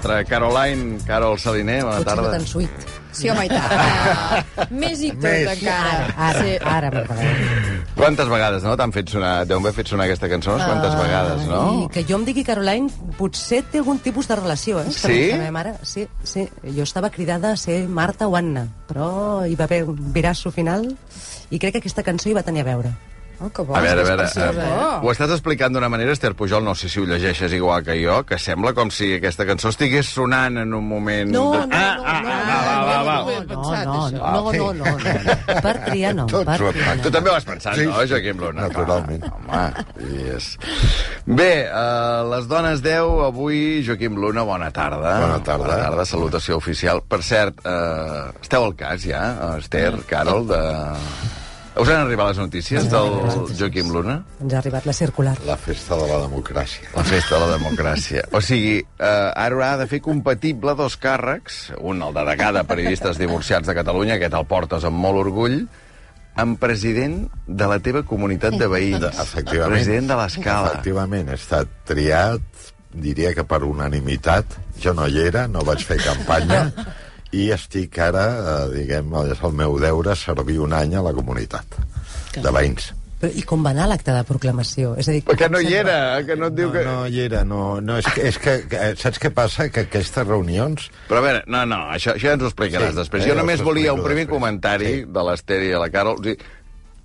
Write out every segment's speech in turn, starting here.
altra. Caroline, Carol Saliner, bona Potser no tarda. tan suït. Sí, home, i tant. Ah, més i tot, Més. encara. Ara, Sí. ara m'agrada. Quantes vegades, no? T'han fet sonar... Deu haver fet sonar aquesta cançó unes quantes vegades, no? I que jo em digui Caroline potser té algun tipus de relació, eh? Sí? La meva mare, sí, sí. Jo estava cridada a ser Marta o Anna, però hi va haver un virasso final i crec que aquesta cançó hi va tenir a veure. Oh, que bo, A veure, a veure, preciosa, eh, eh? ho estàs explicant d'una manera, Esther Pujol, no sé si ho llegeixes igual que jo, que sembla com si aquesta cançó estigués sonant en un moment... No, no, de... no, ah, no, ah, no, ah, no, No, no, no, no, no, no, no. Per triar no, Tots per triar Tu no. també ho has pensat, Sí, no. Joaquim Luna? Naturalment. Home, yes. Bé, uh, les dones 10, avui, Joaquim Luna, bona tarda. Bona tarda. Bona tarda, salutació oficial. Per cert, uh, esteu al cas ja, Esther, Carol, de... Us han arribat les notícies del Joaquim Luna? Ens ha arribat la circular. La festa de la democràcia. La festa de la democràcia. O sigui, eh, ara haurà de fer compatible dos càrrecs, un el de degà de periodistes divorciats de Catalunya, aquest el portes amb molt orgull, amb president de la teva comunitat de veïns. Efectivament. President de l'escala. Efectivament, he estat triat, diria que per unanimitat. Jo no hi era, no vaig fer campanya, i estic ara, eh, diguem, és el meu deure servir un any a la comunitat de veïns. Però, I com va anar l'acte de proclamació? És a dir, Perquè no hi era, que no et diu No, que... no hi era, no, no és que, és que, que saps què passa? Que aquestes reunions Però a veure, no, no, això, això ja ens ho explicaràs Sí, després. eh, Jo només us ho volia un primer després. comentari Sí. de l'Ester i de la Carol. O sigui,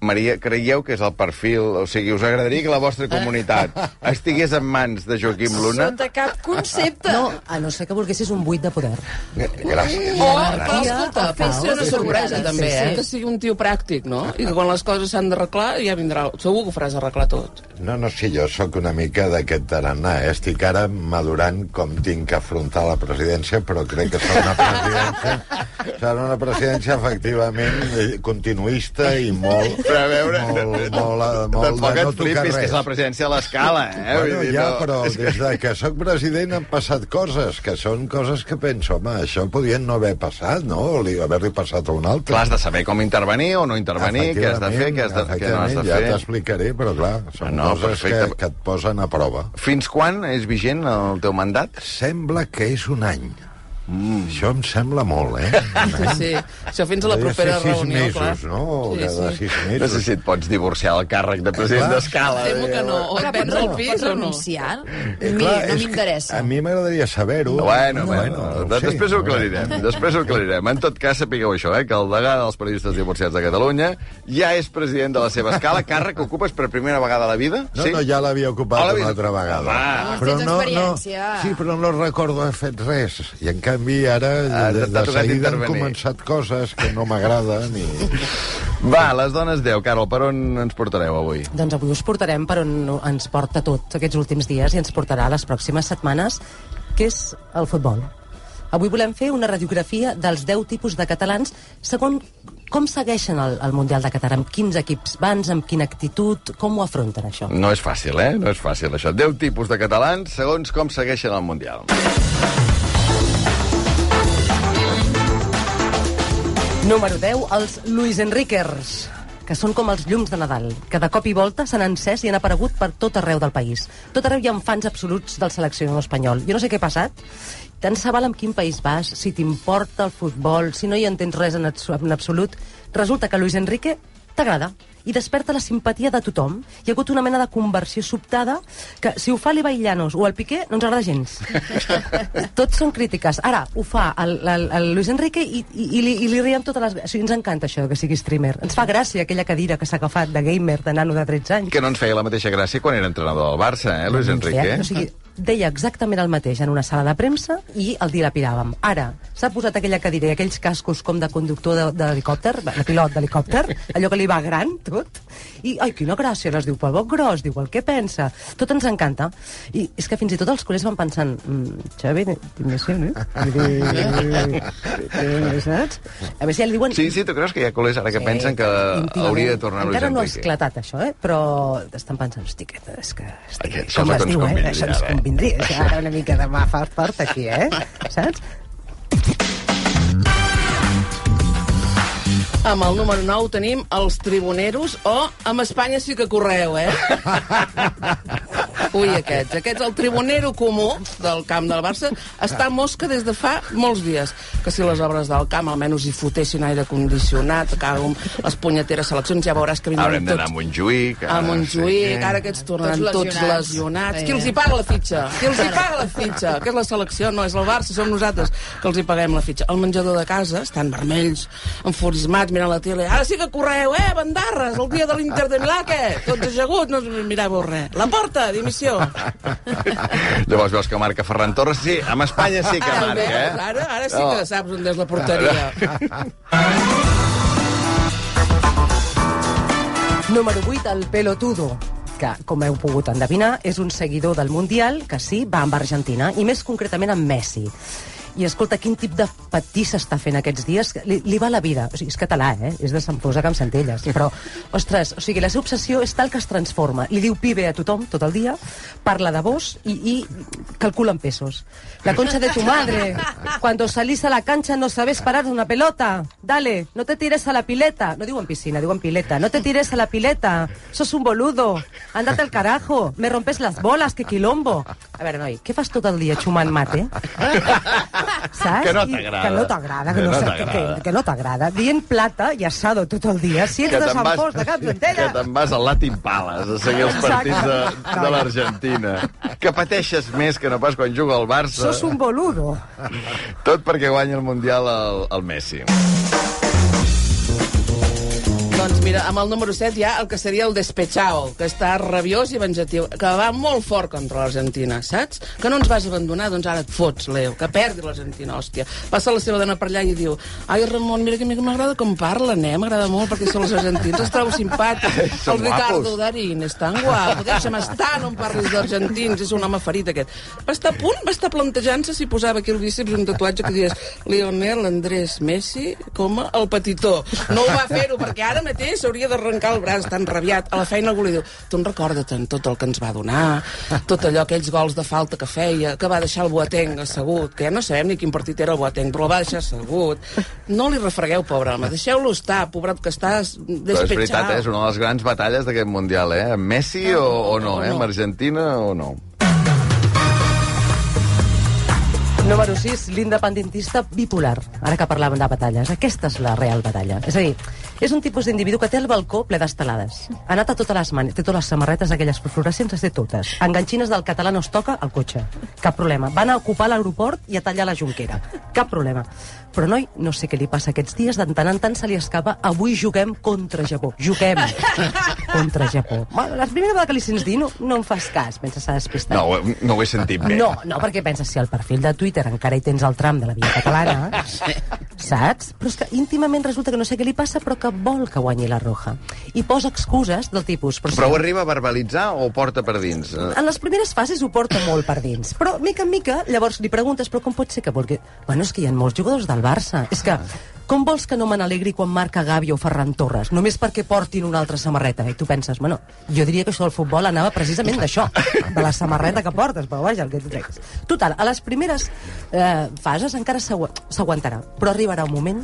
Maria, creieu que és el perfil... O sigui, us agradaria que la vostra comunitat estigués en mans de Joaquim Luna? Sota cap concepte. No, a no ser que volguessis un buit de poder. Gràcies. O, Gràcies. però, escolta, ser una sorpresa, també, eh? Que sigui un tio pràctic, no? I que quan les coses s'han d'arreglar ja vindrà... Segur que ho faràs arreglar tot. No, no, sí, jo sóc una mica d'aquest tarannà, eh? Estic ara madurant com tinc que afrontar la presidència, però crec que serà una presidència, serà una presidència efectivament eh, continuista i molt... Però a veure, molt, molt, molt, tampoc de et no tocar flipis, que res. és la presidència de l'escala, eh? Bueno, Vull dir, ja, no- però que- des de que sóc president han passat coses, que són coses que penso, home, això podien no haver passat, no? O li- haver-li passat a un altre. Clar, has de saber com intervenir o no intervenir, què has de fer, què, has de, què no has de Efectivament, ja fer. t'explicaré, però clar, són No, coses que, perfecte. que et posen a prova. Fins quan és vigent el teu mandat? Sembla que és un any. Mm. Això em sembla molt, eh? Sí, sí. Això fins a la propera reunió, mesos, clar. no? Sí, cada sí. sis No mesos. sé si et pots divorciar del càrrec de president d'escala. Temo que no. O et vens al Pots pis o no. renunciar? Eh, clar, no és que m'interessa. A mi m'agradaria saber-ho. Bueno, bueno, no ho de- sé. després ho aclarirem, després ho aclarirem. En tot cas, sapigueu això, eh, que el degà dels periodistes divorciats de Catalunya ja és president de la seva escala, càrrec que ocupes per primera vegada a la vida? No, sí? no, ja l'havia ocupat Ah, una altra vegada. Home. Tens experiència. No, sí, però no recordo haver fet res. I en canvi ara, de, de seguida han començat coses que no m'agraden i... Va, les dones 10. Carol, per on ens portareu avui? Doncs avui us portarem per on ens porta tot aquests últims dies i ens portarà les pròximes setmanes, que és el futbol. Avui volem fer una radiografia dels 10 tipus de catalans segons com segueixen el, el Mundial de Qatar, amb quins equips van, amb quina actitud, com ho afronten, això. No és fàcil, eh? No és fàcil, això. 10 tipus de catalans segons com segueixen el Mundial. Número 10, els Luis Enriquers que són com els llums de Nadal, que de cop i volta s'han encès i han aparegut per tot arreu del país. Tot arreu hi ha fans absoluts del seleccionador espanyol. Jo no sé què ha passat, tant se val amb quin país vas, si t'importa el futbol, si no hi entens res en, abs- en absolut, resulta que Luis Enrique t'agrada i desperta la simpatia de tothom. Hi ha hagut una mena de conversió sobtada que si ho fa l'Ibai Llanos o el Piqué no ens agrada gens. Tots són crítiques. Ara, ho fa el, el, el Luis Enrique i, i, i, li, i li riem totes les... O sigui, ens encanta això, que sigui streamer. Ens fa gràcia aquella cadira que s'ha agafat de gamer, de nano de 13 anys. Que no ens feia la mateixa gràcia quan era entrenador del Barça, eh, Luis Enrique? O sigui, deia exactament el mateix en una sala de premsa i el dilapidàvem. Ara, s'ha posat aquella cadira i aquells cascos com de conductor d'helicòpter, de, de pilot d'helicòpter, allò que li va gran, tot, i, ai, quina gràcia, les diu pel boc gros, diu el que pensa, tot ens encanta. I és que fins i tot els col·legs van pensant, mm, Xavi, dime sí, no? Saps? A veure si ja li diuen... Sí, sí, tu creus que hi ha col·legs ara que pensen que hauria de tornar Luis Encara no ha esclatat, això, eh? Però estan pensant, hosti, que, és que... Hosti, Aquest com es diu, eh? Això ens eh? Això ara una mica de mà fort, fort aquí, eh? Saps? Amb el número 9 tenim els tribuneros o amb Espanya sí que correu, eh? Ui, aquests. Aquests, el tribunero comú del camp del Barça està mosca des de fa molts dies. Que si les obres del camp almenys hi fotessin aire condicionat, amb les punyeteres seleccions, ja veuràs que vindran Haurem d'anar a tots Montjuïc. a Montjuïc, ara aquests tornaran Tots tots lesionats. lesionats. Sí. Qui els hi paga la fitxa? Qui els hi paga la fitxa? Que és la selecció, no és el Barça, som nosaltres que els hi paguem la fitxa. Al menjador de casa estan vermells, enfurismats, mirant la tele. Ara sí que correu, eh, bandarres, el dia de l'Inter de Milà, què? Tots ajaguts, no miràveu res. La porta, dimissió. Llavors veus que marca Ferran Torres. Sí, amb Espanya sí que Ara, marca, eh? ara, ara sí No. que saps on és la porteria. Número 8, el pelotudo que, com heu pogut endevinar, és un seguidor del Mundial que sí, va amb Argentina, i més concretament amb Messi. I escolta, quin tip de patí s'està fent aquests dies? Li, li va la vida. O sigui, és català, eh? És de Sant Fosa amb Centelles. Però, ostres, o sigui, la seva obsessió és tal que es transforma. Li diu pibe a tothom tot el dia, parla de vos i, i calcula en pesos. La concha de tu madre. Cuando salís a la cancha no sabes parar una pelota. Dale, no te tires a la pileta. No diu en piscina, diu en pileta. No te tires a la pileta. Sos un boludo. Ándate al carajo. Me rompes las bolas, que quilombo. A veure, noi, què fas tot el dia xumant mate? Saps? Que no t'agrada. Que no t'agrada, que, Que no, no t'agrada. que, que no t'agrada. Dient plata i assado tot el dia. Si ets Que de Sant vas, Fos, de Cap que d'Antella... te'n vas al Latin Palace a seguir els partits de, de l'Argentina. Que pateixes més que no pas quan juga al Barça. Sos un boludo. Tot perquè guanya el Mundial el, el Messi. Doncs mira, amb el número 7 hi ha el que seria el despechao, que està rabiós i venjatiu, que va molt fort contra l'Argentina, saps? Que no ens vas abandonar, doncs ara et fots, Leo, que perdi l'Argentina, hòstia. Passa la seva dona per allà i diu ai, Ramon, mira que a mi m'agrada com parlen, eh? M'agrada molt perquè són els argentins, els trobo simpàtics. El Ricardo. Darín és tan guapo, deixa'm estar, no em parlis d'argentins, és un home ferit aquest. Va estar a punt, va estar plantejant-se si posava aquí el bíceps un tatuatge que dius Lionel Andrés Messi, com el petitó. No ho va fer-ho, perquè ara mateix s'hauria d'arrencar el braç tan rabiat. A la feina algú li diu, tu en recorda-te'n tot el que ens va donar, tot allò, aquells gols de falta que feia, que va deixar el Boateng assegut, que ja no sabem ni quin partit era el Boateng, però el va deixar assegut. No li refregueu, pobre home, deixeu-lo estar, pobret que estàs Però és despetxat. veritat, eh? és una de les grans batalles d'aquest Mundial, eh? Amb Messi o, o no, eh? no. Amb Argentina o no. Número 6, l'independentista bipolar. Ara que parlàvem de batalles, aquesta és la real batalla. És a dir, és un tipus d'individu que té el balcó ple d'estelades. Ha anat a totes les manes, té totes les samarretes aquelles fluorescents, les té totes. Enganxines del català no es toca al cotxe. Cap problema. Van a ocupar l'aeroport i a tallar la jonquera. Cap problema. Però, noi, no sé què li passa aquests dies, de tant en tant se li escapa, avui juguem contra Japó. Juguem contra Japó. Bueno, la primera vegada que li sents dir no, no em fas cas, pensa s'ha despistat. No, ho- no ho he sentit bé. No, no, perquè penses, si al perfil de Twitter encara hi tens el tram de la via catalana, saps? Però és que íntimament resulta que no sé què li passa, però que vol que guanyi la Roja. I posa excuses del tipus... Però, Però ho arriba a verbalitzar o ho porta per dins? Eh, en les primeres fases ho porta molt per dins. Però, mica en mica, llavors li preguntes, però com pot ser que vulgui... Bueno, és que hi ha molts jugadors del Barça. És que, com vols que no me n'alegri quan marca Gavi o Ferran Torres? Només perquè portin una altra samarreta. I tu penses, bueno, jo diria que això del futbol anava precisament d'això, de la samarreta que portes, però vaja, el que tu treguis. Total, a les primeres eh, fases encara s'agu- s'aguantarà, però arribarà un moment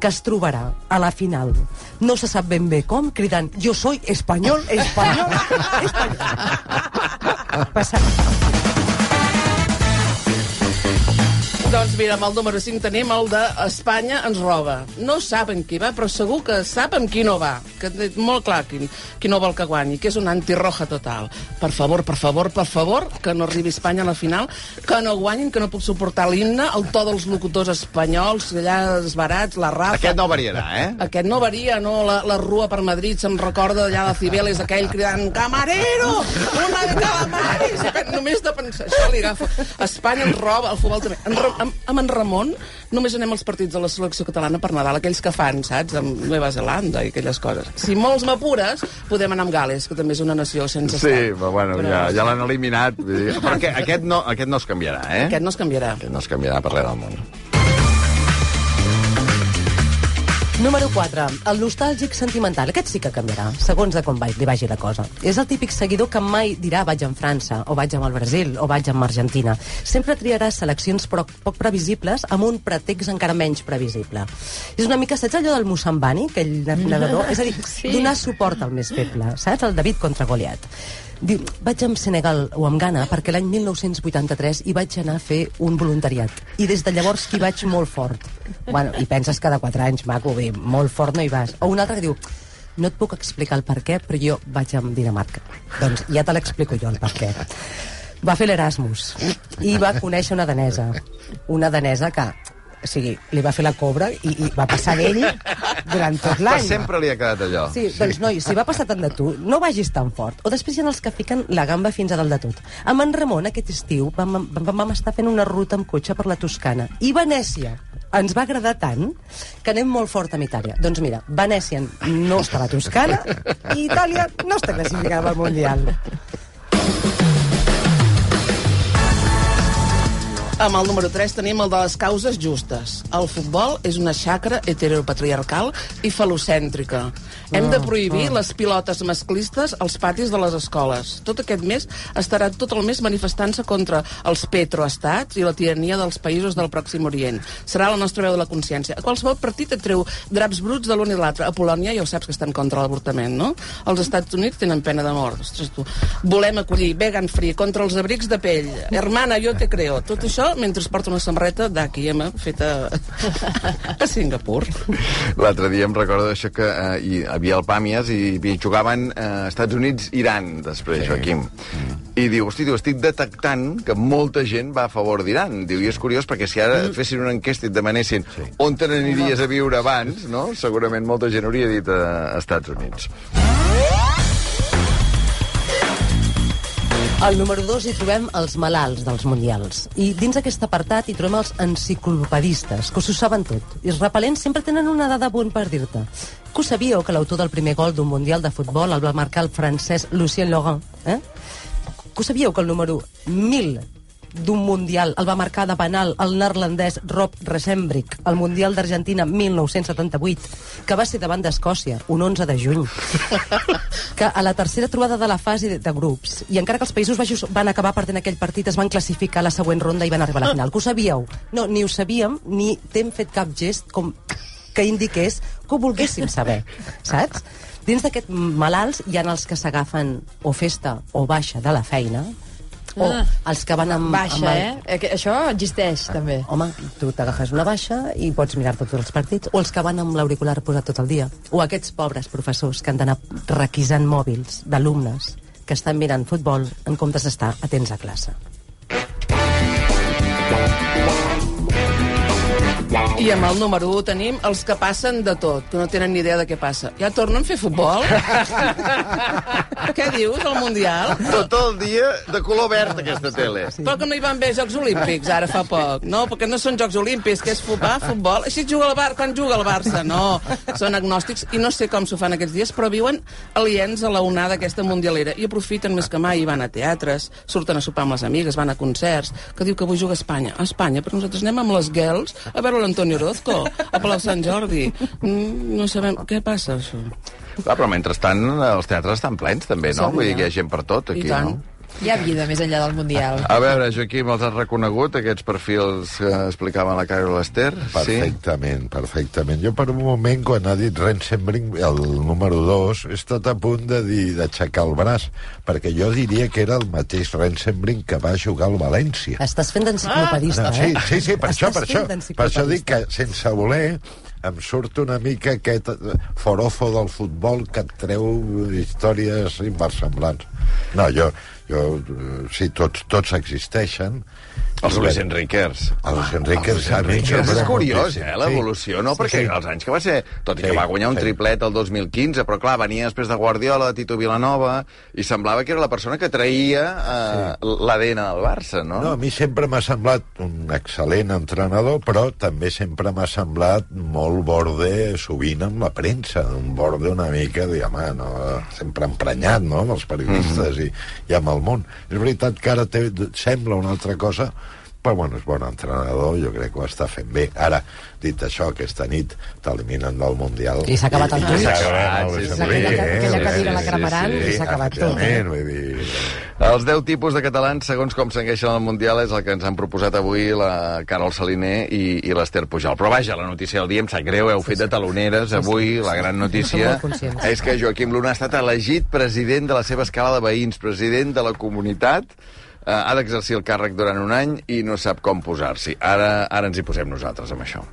que es trobarà a la final. No se sap ben bé com, cridant, jo soy espanyol, espanyol, espanyol. Passarà. Doncs mira, amb el número 5 tenim el de Espanya ens roba. No saben qui va, però segur que amb qui no va. Que molt clar qui, qui no vol que guanyi, que és una antirroja total. Per favor, per favor, per favor, que no arribi Espanya a la final, que no guanyin, que no puc suportar l'himne, el to dels locutors espanyols, allà esbarats, la Rafa... Aquest no variarà, eh? Aquest no varia, no? La, la rua per Madrid se'm recorda allà de Cibeles, aquell cridant «Camarero! Una de calamares!» I Només de pensar això li agafa. Espanya ens roba, el futbol també. En, Ra- amb, amb en Ramon només anem als partits de la selecció catalana per Nadal, aquells que fan, saps? Amb Nova Zelanda i aquelles coses. Si molts m'apures, podem anar amb Gales, que també és una nació sense Sí, estat. però bueno, ja, ja l'han eliminat. Vull dir, però aquest, aquest, no, aquest no es canviarà, eh? Aquest no es canviarà. Aquest no es canviarà per res del món. Número 4. El nostàlgic sentimental. Aquest sí que canviarà, segons de com li vagi la cosa. És el típic seguidor que mai dirà vaig en França, o vaig amb el Brasil, o vaig amb Argentina. Sempre triarà seleccions poc, poc previsibles amb un pretext encara menys previsible. És una mica, saps allò del Musambani, aquell nedador? És a dir, Sí. donar suport al més feble, saps? El David contra Goliat. Diu, vaig amb Senegal o amb Ghana perquè l'any 1983 hi vaig anar a fer un voluntariat. I des de llavors hi vaig molt fort. Bueno, i penses cada 4 anys, maco, bé, molt fort no hi vas. O un altre que diu, no et puc explicar el per què, però jo vaig amb Dinamarca. Doncs ja te l'explico jo, el per què. Va fer l'Erasmus i va conèixer una danesa. Una danesa que o sigui, li va fer la cobra i, i va passar d'ell durant tot l'any. sempre li ha quedat allò. Sí, doncs noi, si va passar tant de tu, no vagis tan fort. O després hi ha els que fiquen la gamba fins a dalt de tot. Amb en Ramon aquest estiu vam, vam, vam estar fent una ruta amb cotxe per la Toscana. I Venècia ens va agradar tant que anem molt fort amb Itàlia. Doncs mira, Venècia no està a la Toscana i Itàlia no està classificada al Mundial. Amb el número 3 tenim el de les causes justes. El futbol és una xacra heteropatriarcal i falocèntrica. Hem de prohibir les pilotes masclistes als patis de les escoles. Tot aquest mes estarà tot el mes manifestant-se contra els petroestats i la tirania dels països del Pròxim Orient. Serà la nostra veu de la consciència. A qualsevol partit et treu draps bruts de l'un i l'altre. A Polònia ja ho saps que estan contra l'avortament, no? Els Estats Units tenen pena de mort. Ostres, tu. Volem acollir vegan free contra els abrics de pell. Hermana, jo te creo. Tot això mentre es porta una samarreta d'H&M feta a Singapur. L'altre dia em recordo això que eh, hi havia el Pàmies i, i jugaven eh, Estats Units-Iran després, sí. Joaquim. I diu, hosti, diu, estic detectant que molta gent va a favor d'Iran. Diu, i és curiós perquè si ara fessin una enquesta i et demanessin sí. on te n'aniries a viure abans, no? segurament molta gent hauria dit a Estats Units. Al número 2 hi trobem els malalts dels mundials. I dins aquest apartat hi trobem els enciclopedistes, que ho saben tot. I els repel·lents sempre tenen una dada bona per dir-te. Que ho sabíeu que l'autor del primer gol d'un mundial de futbol el va marcar el francès Lucien Laurent? Eh? Que ho sabíeu que el número 1000 d'un mundial el va marcar de penal el neerlandès Rob Resembrick al Mundial d'Argentina 1978, que va ser davant d'Escòcia, un 11 de juny. que a la tercera trobada de la fase de, de grups, i encara que els Països Baixos van acabar perdent aquell partit, es van classificar a la següent ronda i van arribar a la final. Que ho sabíeu? No, ni ho sabíem, ni t'hem fet cap gest com que indiqués que ho volguéssim saber, saps? Dins d'aquest malalts hi ha els que s'agafen o festa o baixa de la feina, o Ah. els que van amb... Baixa, amb el- eh? eh? que Això existeix, també. Home, tu t'agafes una baixa i pots mirar tots els partits. O els que van amb l'auricular posat tot el dia. O aquests pobres professors que han d'anar requisant mòbils d'alumnes que estan mirant futbol en comptes d'estar atents a classe. I amb el número 1 tenim els que passen de tot, que no tenen ni idea de què passa. Ja tornen a fer futbol? què dius, al Mundial? Tot el dia de color verd, aquesta tele. Sí. Però que no hi van bé Jocs Olímpics, ara fa poc. No, perquè no són Jocs Olímpics, que és futbol, futbol. Així juga el Bar quan juga el Barça. No, són agnòstics i no sé com s'ho fan aquests dies, però viuen aliens a la onada aquesta mundialera i aprofiten més que mai i van a teatres, surten a sopar amb les amigues, van a concerts, que diu que avui juga a Espanya. A Espanya, però nosaltres anem amb les girls a veure l'Antonio Orozco, a Palau Sant Jordi. Mm, no sabem què passa, això. Clar, però mentrestant els teatres estan plens, també, no? Vull dir que hi ha gent per tot, aquí, no? Hi ha vida més enllà del Mundial. A veure, Joaquim, els has reconegut, aquests perfils que explicaven la Carol Ester? Perfectament, sí? perfectament. Jo per un moment, quan ha dit Rensenbrink, el número 2, he estat a punt de dir d'aixecar el braç, perquè jo diria que era el mateix Rensenbrink que va jugar al València. Estàs fent d'enciclopedista, No, sí, eh? sí, sí, per això, per això, per això dic que sense voler em surt una mica aquest eh, forofo del futbol que et treu històries inversemblants. No, jo, jo eh, sí, tots, tots existeixen. Els Luis Enriquers. Els Enriquez, a mi És, m'agrada és curiós, eh, l'evolució, no? Sí, Perquè sí. els anys que va ser... Tot i Sí, que va guanyar un sí. triplet el 2015, però clar, venia després de Guardiola, de Tito Vilanova, i semblava que era la persona que traïa eh, l'ADN del Barça, no? No, a mi sempre m'ha semblat un excel·lent entrenador, però també sempre m'ha semblat molt borde sovint amb la premsa, un borde una mica, de, home, no, sempre emprenyat, no?, amb els periodistes i, i amb el món. És veritat que ara té, sembla una altra cosa, però bueno, és bon entrenador, jo crec que ho està fent bé. Ara, dit això, aquesta nit t'eliminen del Mundial... I s'ha acabat el i, i tot. s'ha acabat, Sí, sí, sí, sí, aquella- eh, sí, cadira la sí, cremaran sí, i s'ha acabat tot, eh? efectivament, Vull dir, Els 10 tipus de catalans, segons com segueixen el Mundial, és el que ens han proposat avui la Carol Saliner i, i l'Ester Pujol. Però vaja, la notícia del dia em sap greu, heu fet de taloneres avui. La gran notícia és que Joaquim Luna ha estat elegit president de la seva escala de veïns, president de la comunitat, eh, ha d'exercir el càrrec durant un any i no sap com posar-s'hi. Ara, ara ens hi posem nosaltres amb això.